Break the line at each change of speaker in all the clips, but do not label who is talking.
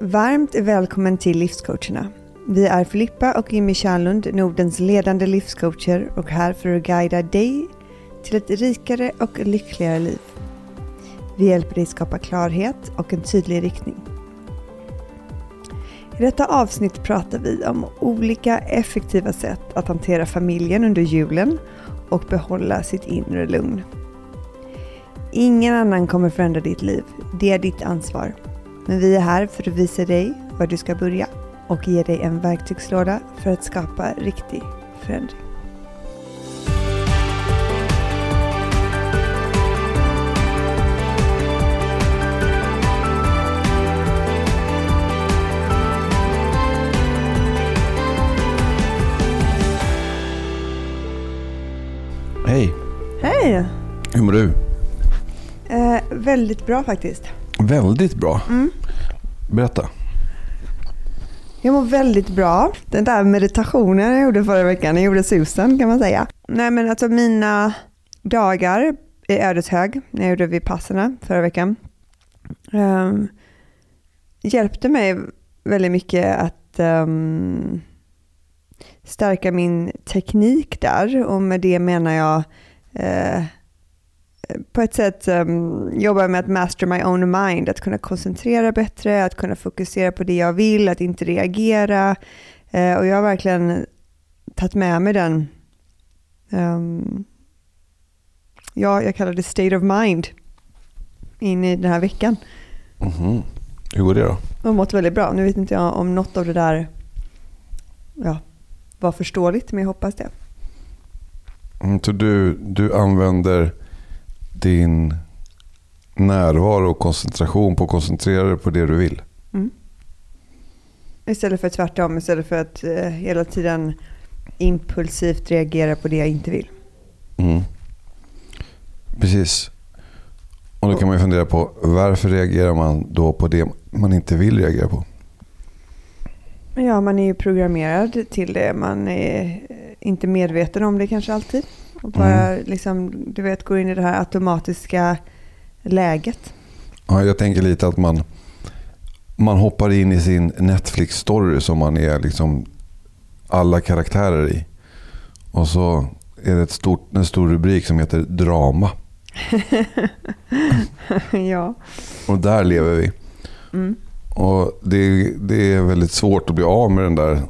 Varmt välkommen till Livscoacherna. Vi är Filippa och Jimmy Kärnlund, Nordens ledande livscoacher och här för att guida dig till ett rikare och lyckligare liv. Vi hjälper dig skapa klarhet och en tydlig riktning. I detta avsnitt pratar vi om olika effektiva sätt att hantera familjen under julen och behålla sitt inre lugn. Ingen annan kommer förändra ditt liv. Det är ditt ansvar. Men vi är här för att visa dig var du ska börja och ge dig en verktygslåda för att skapa riktig förändring.
Hej,
Hej!
hur mår du?
Eh, väldigt bra faktiskt.
Väldigt bra. Berätta.
Jag mår väldigt bra. Den där meditationen jag gjorde förra veckan, jag gjorde susen kan man säga. Nej men alltså mina dagar i Ödeshög, när jag gjorde Vipassana förra veckan, ehm, hjälpte mig väldigt mycket att ehm, stärka min teknik där och med det menar jag eh, på ett sätt um, jobba med att master my own mind, att kunna koncentrera bättre, att kunna fokusera på det jag vill, att inte reagera. Eh, och jag har verkligen tagit med mig den, um, ja, jag kallar det state of mind, in i den här veckan.
Mhm. Hur går det då?
Jag har mått väldigt bra. Nu vet inte jag om något av det där ja, var förståeligt, men jag hoppas det.
Mm, Så du, du använder din närvaro och koncentration på att koncentrera dig på det du vill?
Istället för tvärtom, istället för att eh, hela tiden impulsivt reagera på det jag inte vill.
Mm. Precis. Och då kan man ju fundera på varför reagerar man då på det man inte vill reagera på?
Ja, man är ju programmerad till det. Man är inte medveten om det kanske alltid. Och bara liksom, du vet, går in i det här automatiska läget.
Ja, jag tänker lite att man, man hoppar in i sin Netflix-story som man är liksom alla karaktärer i. Och så är det ett stort, en stor rubrik som heter drama.
ja.
Och där lever vi.
Mm.
Och det, det är väldigt svårt att bli av med den där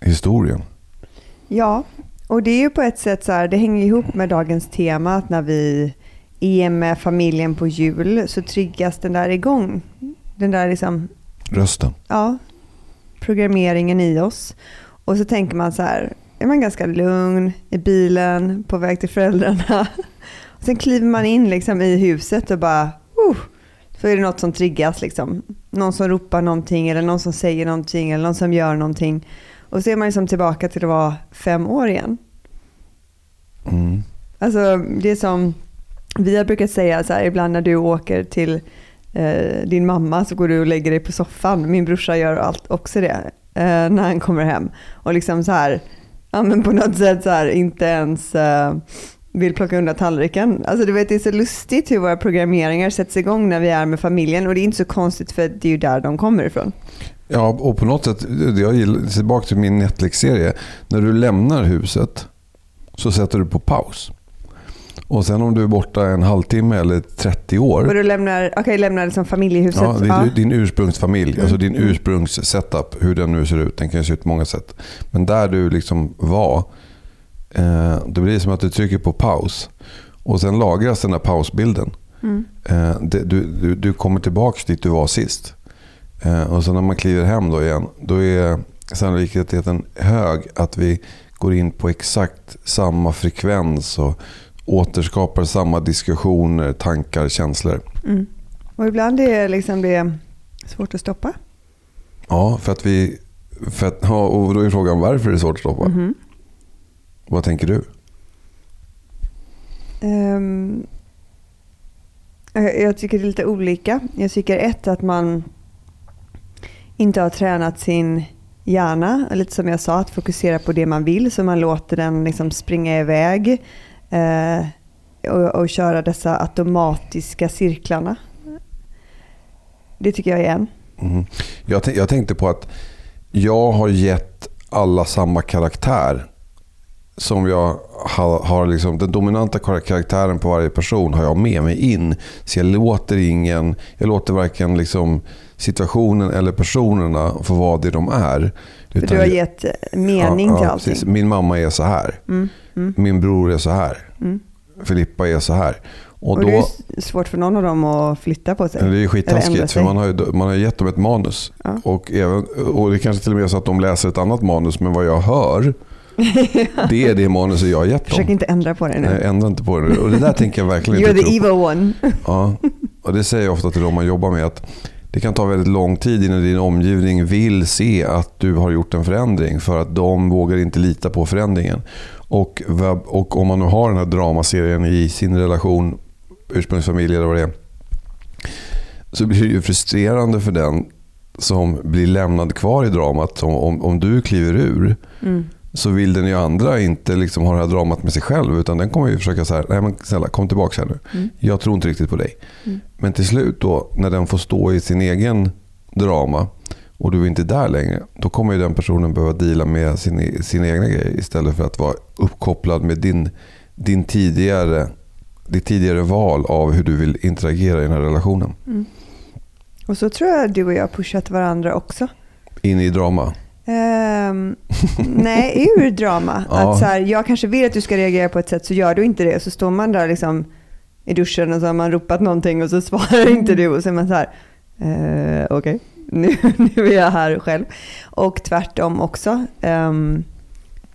historien.
ja, och det är ju på ett sätt så här, det hänger ihop med dagens tema att när vi är med familjen på jul så triggas den där igång. Den där liksom
Rösten.
ja, programmeringen i oss. Och så tänker man så här, är man ganska lugn i bilen på väg till föräldrarna. Och sen kliver man in liksom i huset och bara, uh, så är det något som triggas. Liksom. Någon som ropar någonting eller någon som säger någonting eller någon som gör någonting. Och så är man liksom tillbaka till att vara fem år igen.
Mm.
Alltså det är som vi har brukat säga så här, ibland när du åker till eh, din mamma så går du och lägger dig på soffan. Min brorsa gör allt också det eh, när han kommer hem. Och liksom så här, ja men på något sätt så här inte ens eh, vill plocka undan tallriken. Alltså du vet det är så lustigt hur våra programmeringar sätts igång när vi är med familjen och det är inte så konstigt för det är ju där de kommer ifrån.
Ja, och på något sätt, jag gillar, tillbaka till min Netflix-serie. När du lämnar huset så sätter du på paus. Och sen om du är borta en halvtimme eller 30 år.
Och du lämnar, okej lämnar liksom familjehuset.
Ja, är
Ja.
din ursprungsfamilj,
Mm.
alltså din ursprungssetup, hur den nu ser ut. Den kan se ut på många sätt. Men där du liksom var, eh, det blir som att du trycker på paus. Och sen lagras den här pausbilden.
Mm.
Eh, det, du, du, du kommer tillbaka dit du var sist. Eh, och sen när man kliver hem då igen, då är sannolikheten hög att vi går in på exakt samma frekvens och återskapar samma diskussioner, tankar, känslor.
Mm. Och ibland är liksom det svårt att stoppa.
Ja, för att vi... För att, ja, och då är frågan varför är det svårt att stoppa?
Mhm.
Vad tänker du?
Jag jag tycker det är lite olika. Jag tycker ett att man inte har tränat sin hjärna, lite som jag sa, att fokusera på det man vill så man låter den liksom springa iväg eh, och, och köra dessa automatiska cirklarna. Det tycker jag är en.
Mm. Mm-hmm. Jag, jag tänkte på att jag har gett alla samma karaktär. Som jag har, har liksom, den dominanta karaktären på varje person har jag med mig in. Så jag låter ingen, jag låter varken liksom situationen eller personerna få vara det de är.
För du har gett mening ja, till ja, allting.
Precis. Min mamma är så här. Mm, mm. Min bror är så här. Mm. Filippa är så här.
Och, och då, det är svårt för någon av dem att flytta på sig.
Det är skittaskigt för man har, ju, man har gett dem ett manus. Ja. Och, även, och det kanske till och med är så att de läser ett annat manus men vad jag hör det är det manuset jag har gett dem.
Försök inte ändra på det nu.
Nej, ändra inte på det nu. Och det där tänker jag verkligen
You're the evil one.
ja, och det säger jag ofta till dem man jobbar med. att det kan ta väldigt lång tid innan din omgivning vill se att du har gjort en förändring. För att de vågar inte lita på förändringen. Och, och om man nu har den här dramaserien i sin relation ursprungsfamilj eller vad det är. Så blir det ju frustrerande för den som blir lämnad kvar i dramat. Om, om, om du kliver ur mm så vill den ju andra inte liksom ha det här dramat med sig själv. Utan den kommer ju försöka så nej men snälla kom tillbaka här nu. Mm. Jag tror inte riktigt på dig. Mm. Men till slut då när den får stå i sin egen drama och du är inte där längre. Då kommer ju den personen behöva dela med sin, sin egna grej istället för att vara uppkopplad med din, din tidigare ditt tidigare val av hur du vill interagera i den här relationen. Mm.
Och så tror jag du och jag pushat varandra också.
In i drama?
Um, nej, ur drama. ja. Att så här, jag kanske vill att du ska reagera på ett sätt så gör du inte det. Så står man där liksom i duschen och så har man ropat någonting och så svarar inte du och så är man så här, uh, okej, okay. nu, nu är jag här själv. Och tvärtom också. Um,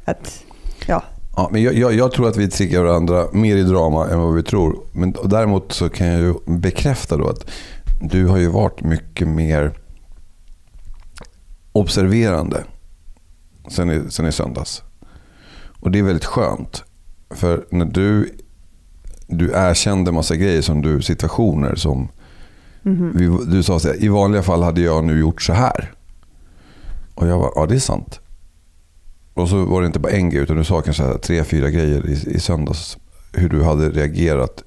att, ja,
Ja, men jag, jag, jag, tror att vi triggar varandra mer i drama än vad vi tror. Men däremot så kan jag ju bekräfta då att du har ju varit mycket mer observerande sen i, sen i söndags. Och det är väldigt skönt. För när du, du erkände massa grejer som du, situationer som mm -hmm. vi, du sa så här, i vanliga fall hade jag nu gjort så här. Och jag var ja det är sant. Och så var det inte bara en grej utan du sa kanske tre, fyra grejer i, i söndags. Hur du hade reagerat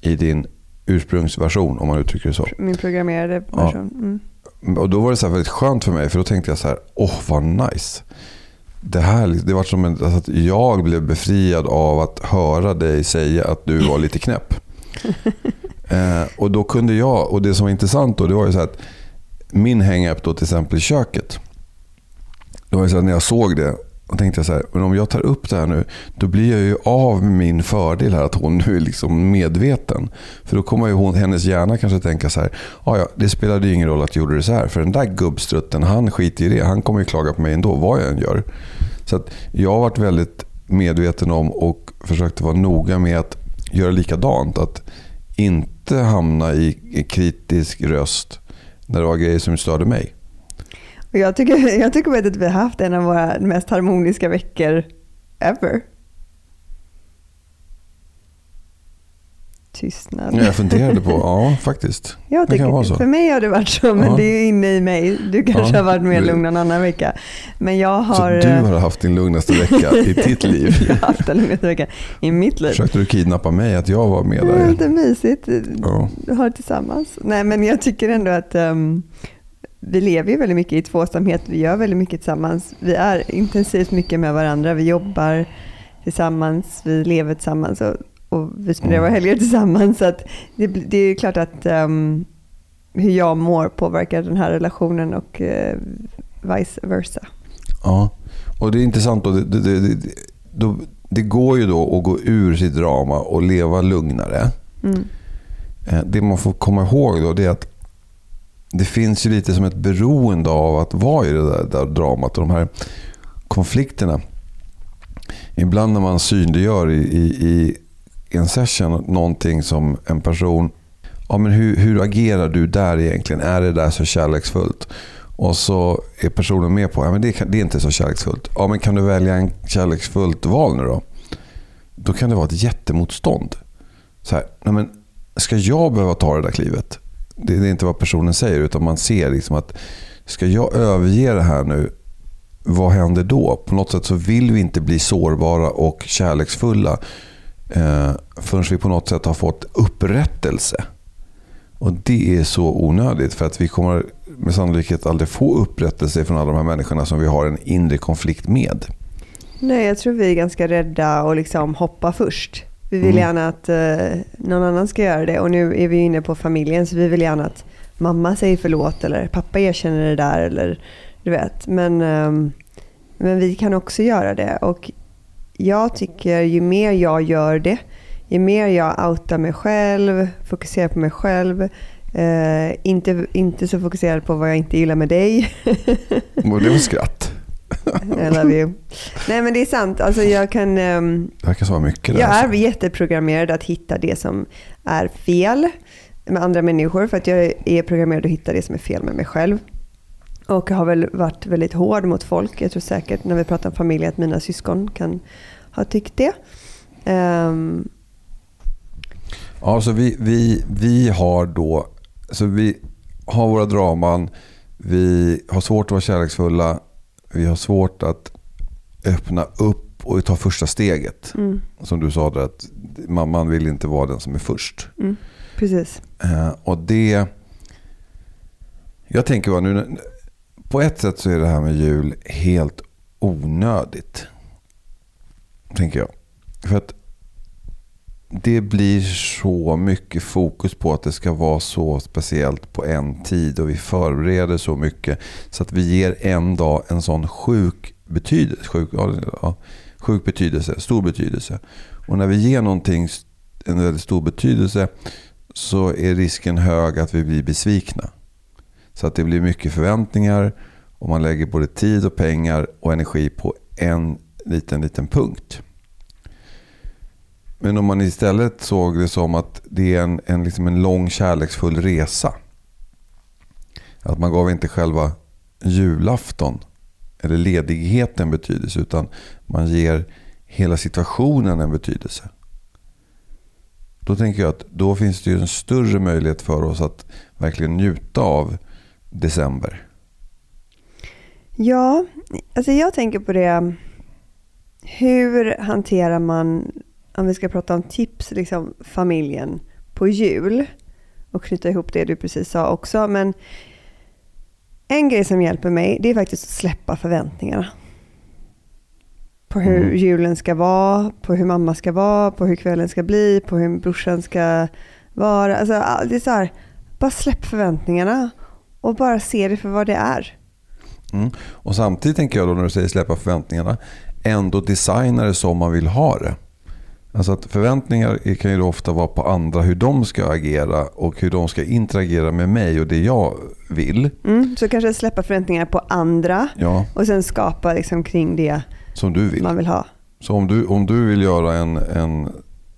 i din ursprungsversion om man uttrycker det så.
Min programmerade version.
Mm. Och då var det så väldigt skönt för mig för då tänkte jag så här, åh vad nice. Det här det var som en, alltså att jag blev befriad av att höra dig säga att du var lite knäpp. eh, och då kunde jag, och det som var intressant då det var ju så att min hang-up då till exempel i köket det var så här, när jag såg det och tänkte jag så här, men om jag tar upp det här nu, då blir jag ju av med min fördel här att hon nu är liksom medveten. För då kommer ju hon, hennes hjärna kanske tänka så här, ah, ja det spelade ju ingen roll att jag gjorde det så här. För den där gubbstrutten, han skiter i det. Han kommer ju klaga på mig ändå, vad jag än gör. Så att jag har varit väldigt medveten om och försökt vara noga med att göra likadant. Att inte hamna i kritisk röst när det var grejer som störde mig.
Jag tycker, jag tycker att vi har haft en av våra mest harmoniska veckor ever. Tystnad.
Jag funderade på, ja faktiskt.
Jag tycker, det kan vara så. För mig har det varit så, men ja. det är inne i mig. Du kanske ja. har varit mer lugn en annan vecka. Men jag har...
Så du har haft din lugnaste vecka i ditt liv?
jag har haft den lugnaste veckan i mitt liv.
Försökte du kidnappa mig att jag var med där? Det
är lite mysigt. Ja. har det tillsammans. Nej men jag tycker ändå att um, vi lever ju väldigt mycket i tvåsamhet, vi gör väldigt mycket tillsammans. Vi är intensivt mycket med varandra, vi jobbar tillsammans, vi lever tillsammans och, och vi spenderar mm. våra helger tillsammans. Så det, det, är klart att um, hur jag mår påverkar den här relationen och uh, vice versa.
Ja, och det är intressant. Då, det, det, det, det går ju då att gå ur sitt drama och leva lugnare. Mm. Eh, det man får komma ihåg då det är att det finns ju lite som ett beroende av att vara i det där, där dramat och de här konflikterna. Ibland när man synliggör i, i, i en session någonting som en person, ja men hur, hur agerar du där egentligen? Är det där så kärleksfullt? Och så är personen med på, ja men det, det är inte så kärleksfullt. Ja men kan du välja en kärleksfullt val nu då? Då kan det vara ett jättemotstånd. Så här, nej men, ska jag behöva ta det där klivet? Det är inte vad personen säger utan man ser liksom att ska jag överge det här nu, vad händer då? På något sätt så vill vi inte bli sårbara och kärleksfulla eh, förrän vi på något sätt har fått upprättelse. Och det är så onödigt för att vi kommer med sannolikhet aldrig få upprättelse från alla de här människorna som vi har en inre konflikt med.
Nej, jag tror vi är ganska rädda och liksom hoppa först. Vi vill
Mm.
gärna att eh, någon annan ska göra det och nu är vi inne på familjen så vi vill gärna att mamma säger förlåt eller pappa erkänner det där eller du vet. Men, ehm, men vi kan också göra det och jag tycker ju mer jag gör det, ju mer jag outar mig själv, fokuserar på mig själv, eh, inte, inte så fokuserad på vad jag inte gillar med dig.
Och det var skratt.
I love you. Nej men det är sant. Alltså jag kan... ehm,
Det verkar så mycket där.
jag är
alltså.
jätteprogrammerad att hitta det som är fel med andra människor för att jag är programmerad att hitta det som är fel med mig själv. Och har väl varit väldigt hård mot folk. Jag tror säkert när vi pratar om familj att mina syskon kan ha tyckt det. Ehm,
Ja, så vi, vi, vi har då... Så vi har våra draman. Vi har svårt att vara kärleksfulla. Vi har svårt att öppna upp och ta första steget.
mm,
Som du sa, där, att mamman vill inte vara den som är först.
mm, precis.
Eh, och det... Jag tänker bara nu... På ett sätt så är det här med jul helt onödigt. Tänker jag. För att det blir så mycket fokus på att det ska vara så speciellt på en tid och vi förbereder så mycket så att vi ger en dag en sån sjuk betydelse, sjuk, ja, sjuk betydelse, stor betydelse. Och när vi ger någonting en väldigt stor betydelse så är risken hög att vi blir besvikna. Så att det blir mycket förväntningar och man lägger både tid och pengar och energi på en liten, liten punkt. Men om man istället såg det som att det är en, en, liksom en lång kärleksfull resa. Att man gav inte själva julafton eller ledigheten betydelse utan man ger hela situationen en betydelse. Då tänker jag att då finns det ju en större möjlighet för oss att verkligen njuta av december.
Ja, alltså jag tänker på det. Hur hanterar man, om vi ska prata om tips, liksom familjen på jul och knyta ihop det du precis sa också. Men en grej som hjälper mig det är faktiskt att släppa förväntningarna. På hur
Mm.
julen ska vara, på hur mamma ska vara, på hur kvällen ska bli, på hur brorsan ska vara. Alltså, all- det är så här, bara släpp förväntningarna och bara se det för vad det är.
Mm. Och samtidigt tänker jag då när du säger släppa förväntningarna, ändå designa det som man vill ha det. Alltså att förväntningar kan ju ofta vara på andra hur de ska agera och hur de ska interagera med mig och det jag vill.
Mm, så kanske släppa förväntningar på andra
Ja,
och sen skapa liksom kring det
som du vill.
man vill ha.
Så om du, om du vill göra en, en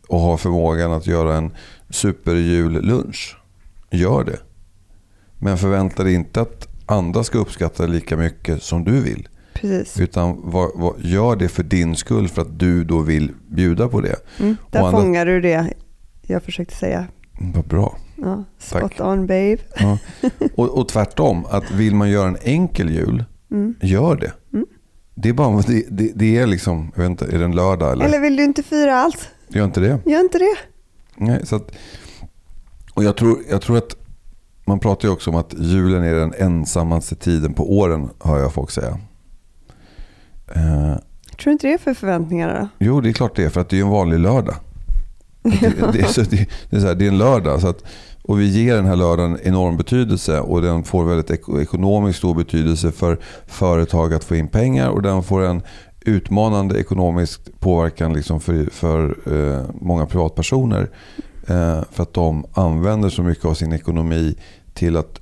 och har förmågan att göra en superjullunch, gör det. Men förvänta dig inte att andra ska uppskatta det lika mycket som du vill.
Precis.
Utan vad, vad, gör det för din skull för att du då vill bjuda på det.
Mm, där
andra-
fångar du det jag försökte säga.
Mm, Vad bra.
Ja, spot
Tack.
on babe.
Ja. Och, och tvärtom, att vill man göra en enkel jul,
Mm.
gör det.
Mm.
Det är bara, det, det, det är liksom, jag vet inte, är det en lördag eller?
Eller vill du inte fira allt?
Gör inte det?
Gör inte det.
Nej, så att, och jag tror, jag tror att man pratar ju också om att julen är den ensammaste tiden på åren, hör jag folk säga. Eh,
Tror du inte det är för förväntningarna då?
jo, det är klart det är, för att det är ju en vanlig lördag. Det, är, så, det, det, är så här, det är en lördag. Så att, och vi ger den här lördagen enorm betydelse och den får väldigt ek- ekonomiskt stor betydelse för företag att få in pengar och den får en utmanande ekonomisk påverkan liksom för, för eh, många privatpersoner. Eh, för att de använder så mycket av sin ekonomi till att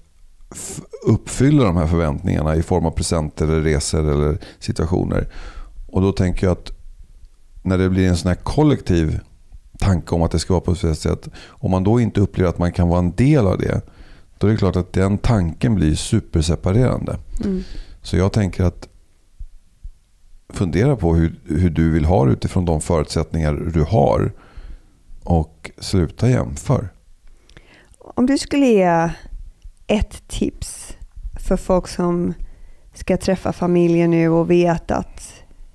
uppfylla de här förväntningarna i form av presenter, eller resor eller situationer. Och då tänker jag att när det blir en sån här kollektiv tanke om att det ska vara på ett visst sätt. Om man då inte upplever att man kan vara en del av det. Då är det klart att den tanken blir superseparerande.
Mm.
Så jag tänker att fundera på hur, hur du vill ha det utifrån de förutsättningar du har. Och sluta jämför.
Om du skulle ge ett tips för folk som ska träffa familjen nu och vet att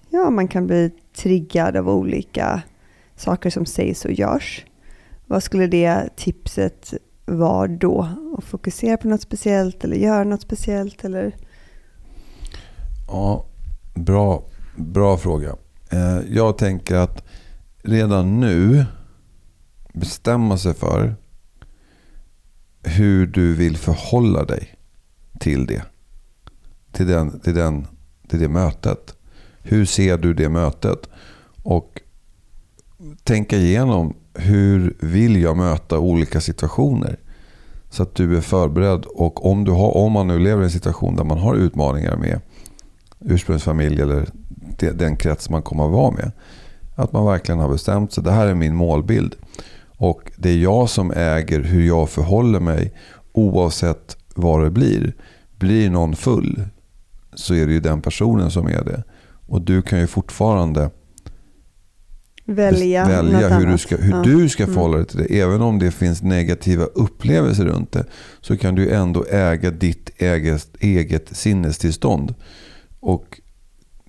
ja, man kan bli triggad av olika saker som sägs och görs. Vad skulle det tipset vara då? Att fokusera på något speciellt eller göra något speciellt? Eller?
Ja, bra, bra fråga. Eh, jag tänker att redan nu bestämma sig för hur du vill förhålla dig till det. Till, den, till, den, till det mötet. Hur ser du det mötet? Och tänka igenom hur vill jag möta olika situationer? Så att du är förberedd och om, du har, om man nu lever i en situation där man har utmaningar med ursprungsfamilj eller den krets man kommer att vara med. Att man verkligen har bestämt sig. Det här är min målbild. Och det är jag som äger hur jag förhåller mig oavsett vad det blir. Blir någon full så är det ju den personen som är det. Och du kan ju fortfarande
välja,
välja hur, du ska, hur ja. du ska mm. förhålla dig till det. Även om det finns negativa upplevelser runt det så kan du ändå äga ditt eget, eget sinnestillstånd. Och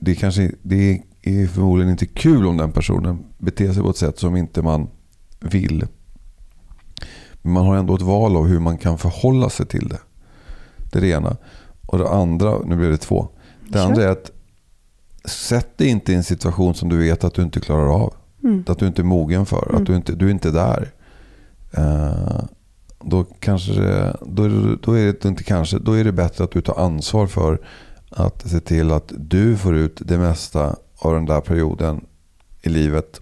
det, kanske, det är förmodligen inte kul om den personen beter sig på ett sätt som inte man vill. Men man har ändå ett val av hur man kan förhålla sig till det. Det är det ena. Och det andra, nu blir det två. Det andra är att sätt dig inte i en situation som du vet att du inte klarar av. Mm. Att du inte är mogen för. Mm. Att du inte du är inte där. Uh, då, kanske, då, då, är det inte kanske, då är det bättre att du tar ansvar för att se till att du får ut det mesta av den där perioden i livet.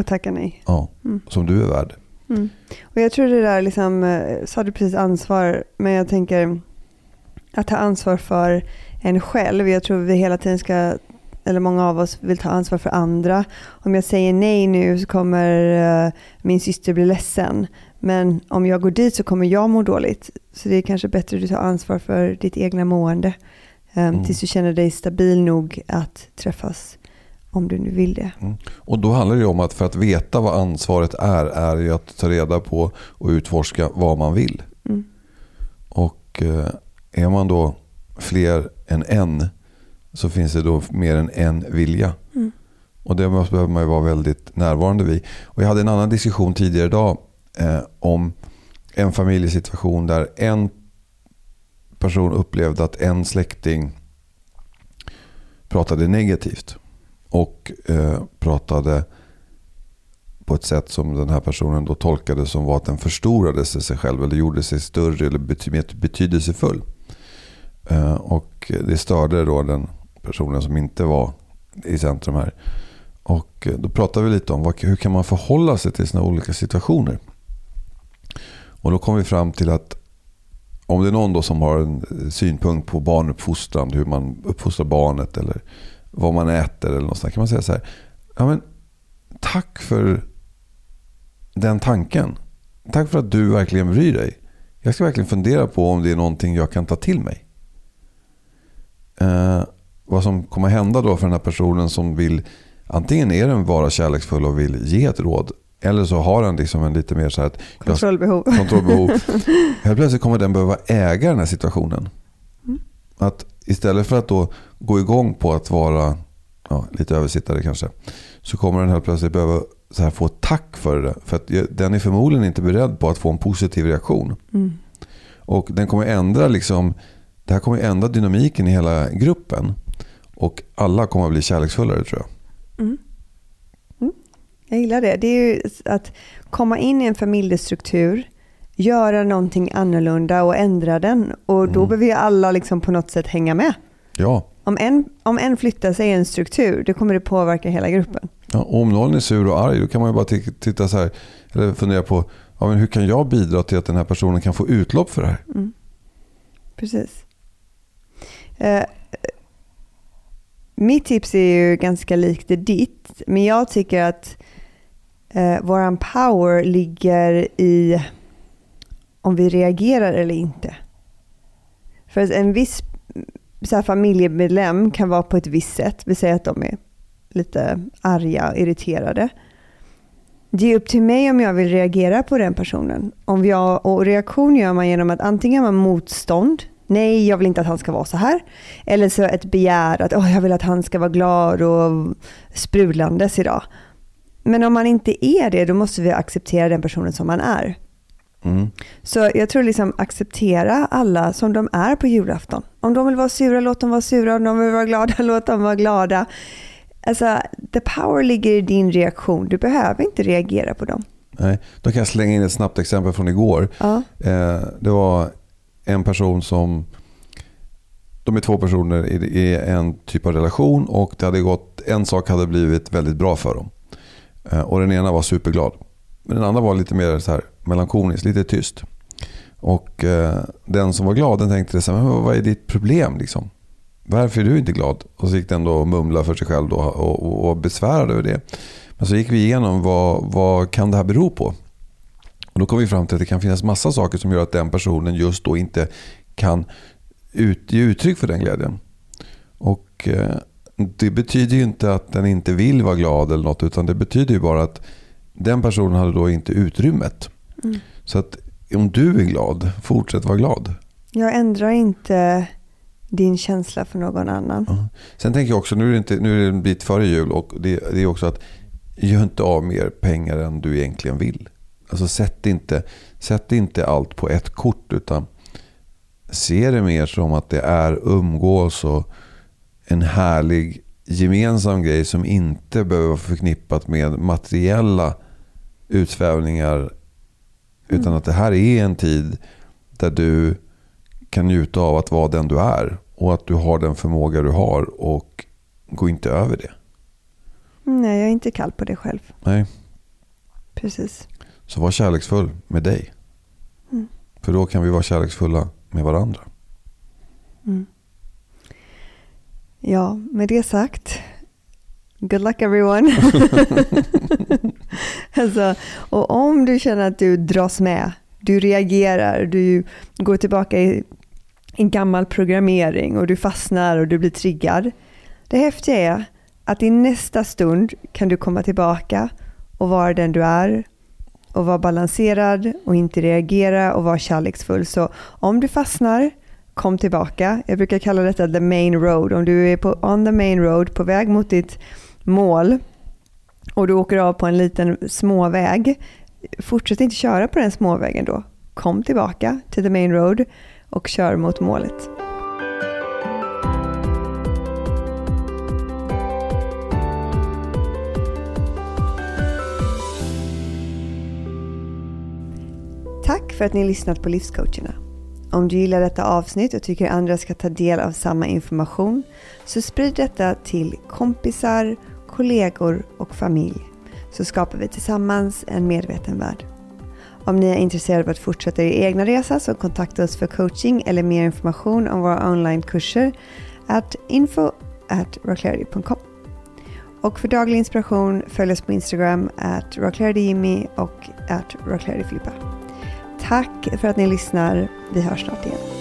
Och tacka nej.
Ja, mm. som du är värd.
Mm. Och jag tror det där, liksom, eh, sa du precis ansvar, men jag tänker att ta ansvar för en själv. Jag tror vi hela tiden ska, eller många av oss vill ta ansvar för andra. Om jag säger nej nu så kommer uh, min syster bli ledsen. Men om jag går dit så kommer jag må dåligt. Så det är kanske bättre att du tar ansvar för ditt egna mående. Um, mm. Tills du känner dig stabil nog att träffas om du nu vill det. Mm.
Och då handlar det om att för att veta vad ansvaret är, är ju att ta reda på och utforska vad man vill. Mm. Och eh, är man då fler än en så finns det då mer än en vilja. Mm. Och det behöver man ju vara väldigt närvarande vid. Och jag hade en annan diskussion tidigare idag eh, om en familjesituation där en person upplevde att en släkting pratade negativt. Och eh, pratade på ett sätt som den här personen då tolkade som var att den förstorade sig själv eller gjorde sig större eller bety betydelsefull. Eh, och det störde då den personen som inte var i centrum här. Och eh, då pratade vi lite om vad, hur kan man förhålla sig till sina olika situationer. Och då kom vi fram till att om det är någon då som har en eh, synpunkt på barnuppfostran, hur man uppfostrar barnet eller vad man äter eller något sånt, kan man säga så här. Ja, men, tack för den tanken. Tack för att du verkligen bryr dig. Jag ska verkligen fundera på om det är någonting jag kan ta till mig. Eh, vad som kommer hända då för den här personen som vill, antingen är den vara kärleksfull och vill ge ett råd eller så har den liksom en lite mer så här...
Kontrollbehov.
kontrollbehov. Helt plötsligt kommer den behöva äga den här situationen. Mm. Att istället för att då gå igång på att vara ja, lite översittare kanske. Så kommer den helt plötsligt behöva så här få tack för det. För att den är förmodligen inte beredd på att få en positiv reaktion. Mm. Och den kommer ändra liksom, det här kommer ändra dynamiken i hela gruppen. Och alla kommer att bli kärleksfullare tror jag. Mm.
Jag gillar det. Det är ju att komma in i en familjestruktur, göra någonting annorlunda och ändra den. Och då mm. behöver ju alla liksom på något sätt hänga med.
Ja.
Om en, om en flyttar sig i en struktur, då kommer det påverka hela gruppen.
Ja, om någon är sur och arg, då kan man ju bara titta så här, eller fundera på ja, men hur kan jag bidra till att den här personen kan få utlopp för det här? Mm.
Precis. Eh, mitt tips är ju ganska likt ditt, men jag tycker att eh, våran power ligger i om vi reagerar eller inte. För en viss så här, familjemedlem kan vara på ett visst sätt, vi säger att de är lite arga och irriterade. Det är upp till mig om jag vill reagera på den personen. Om jag, och reaktion gör man genom att antingen man motstånd, nej jag vill inte att han ska vara så här. Eller så ett begär att oh, jag vill att han ska vara glad och sprudlandes idag. Men om man inte är det, då måste vi acceptera den personen som man är.
Mm.
Så jag tror liksom acceptera alla som de är på julafton. Om de vill vara sura, låt dem vara sura. Om de vill vara glada, låt dem vara glada. Alltså, the power ligger i din reaktion. Du behöver inte reagera på dem.
Nej, då kan jag slänga in ett snabbt exempel från igår.
Ja.
Eh, det var en person som... De är två personer i, i en typ av relation och det hade gått, en sak hade blivit väldigt bra för dem. Eh, och Den ena var superglad. Men den andra var lite mer så här Melankoliskt, lite tyst. Och eh, Den som var glad den tänkte så här, men vad är ditt problem? Liksom? Varför är du inte glad? Och så gick den då och mumlade för sig själv då och, och, och besvärad över det. Men så gick vi igenom vad, vad kan det här bero på? Och då kom vi fram till att det kan finnas massa saker som gör att den personen just då inte kan ut, ge uttryck för den glädjen. Och eh, Det betyder ju inte att den inte vill vara glad eller något utan det betyder ju bara att den personen hade då inte utrymmet.
Mm.
Så att om du är glad, fortsätt vara glad.
Jag ändrar inte din känsla för någon annan.
Ja. Sen tänker jag också, nu är det, inte, nu är det en bit före jul och det, det är också att gör inte av mer pengar än du egentligen vill. Alltså sätt inte, sätt inte allt på ett kort utan se det mer som att det är umgås och en härlig gemensam grej som inte behöver vara förknippat med materiella utsvävningar. Utan att det här är en tid där du kan njuta av att vara den du är. Och att du har den förmåga du har och gå inte över det.
Nej, jag är inte kall på det själv.
Nej.
Precis.
Så var kärleksfull med dig.
Mm.
För då kan vi vara kärleksfulla med varandra.
Mm. Ja, med det sagt. Good luck everyone. alltså, och om du känner att du dras med, du reagerar, du går tillbaka i en gammal programmering och du fastnar och du blir triggad. Det häftiga är att i nästa stund kan du komma tillbaka och vara den du är och vara balanserad och inte reagera och vara kärleksfull. Så om du fastnar, kom tillbaka. Jag brukar kalla detta the main road. Om du är på on the main road på väg mot ditt mål och du åker av på en liten småväg, fortsätt inte köra på den småvägen då. Kom tillbaka till the main road och kör mot målet. Tack för att ni lyssnat på Livscoacherna. Om du gillar detta avsnitt och tycker andra ska ta del av samma information så sprid detta till kompisar, kollegor och familj så skapar vi tillsammans en medveten värld. Om ni är intresserade av att fortsätta er egna resa så kontakta oss för coaching eller mer information om våra onlinekurser at info at rocklarity.com. Och för daglig inspiration följ oss på Instagram at rocklarityjimmy och at rocklarityfilippa. Tack för att ni lyssnar. Vi hörs snart igen.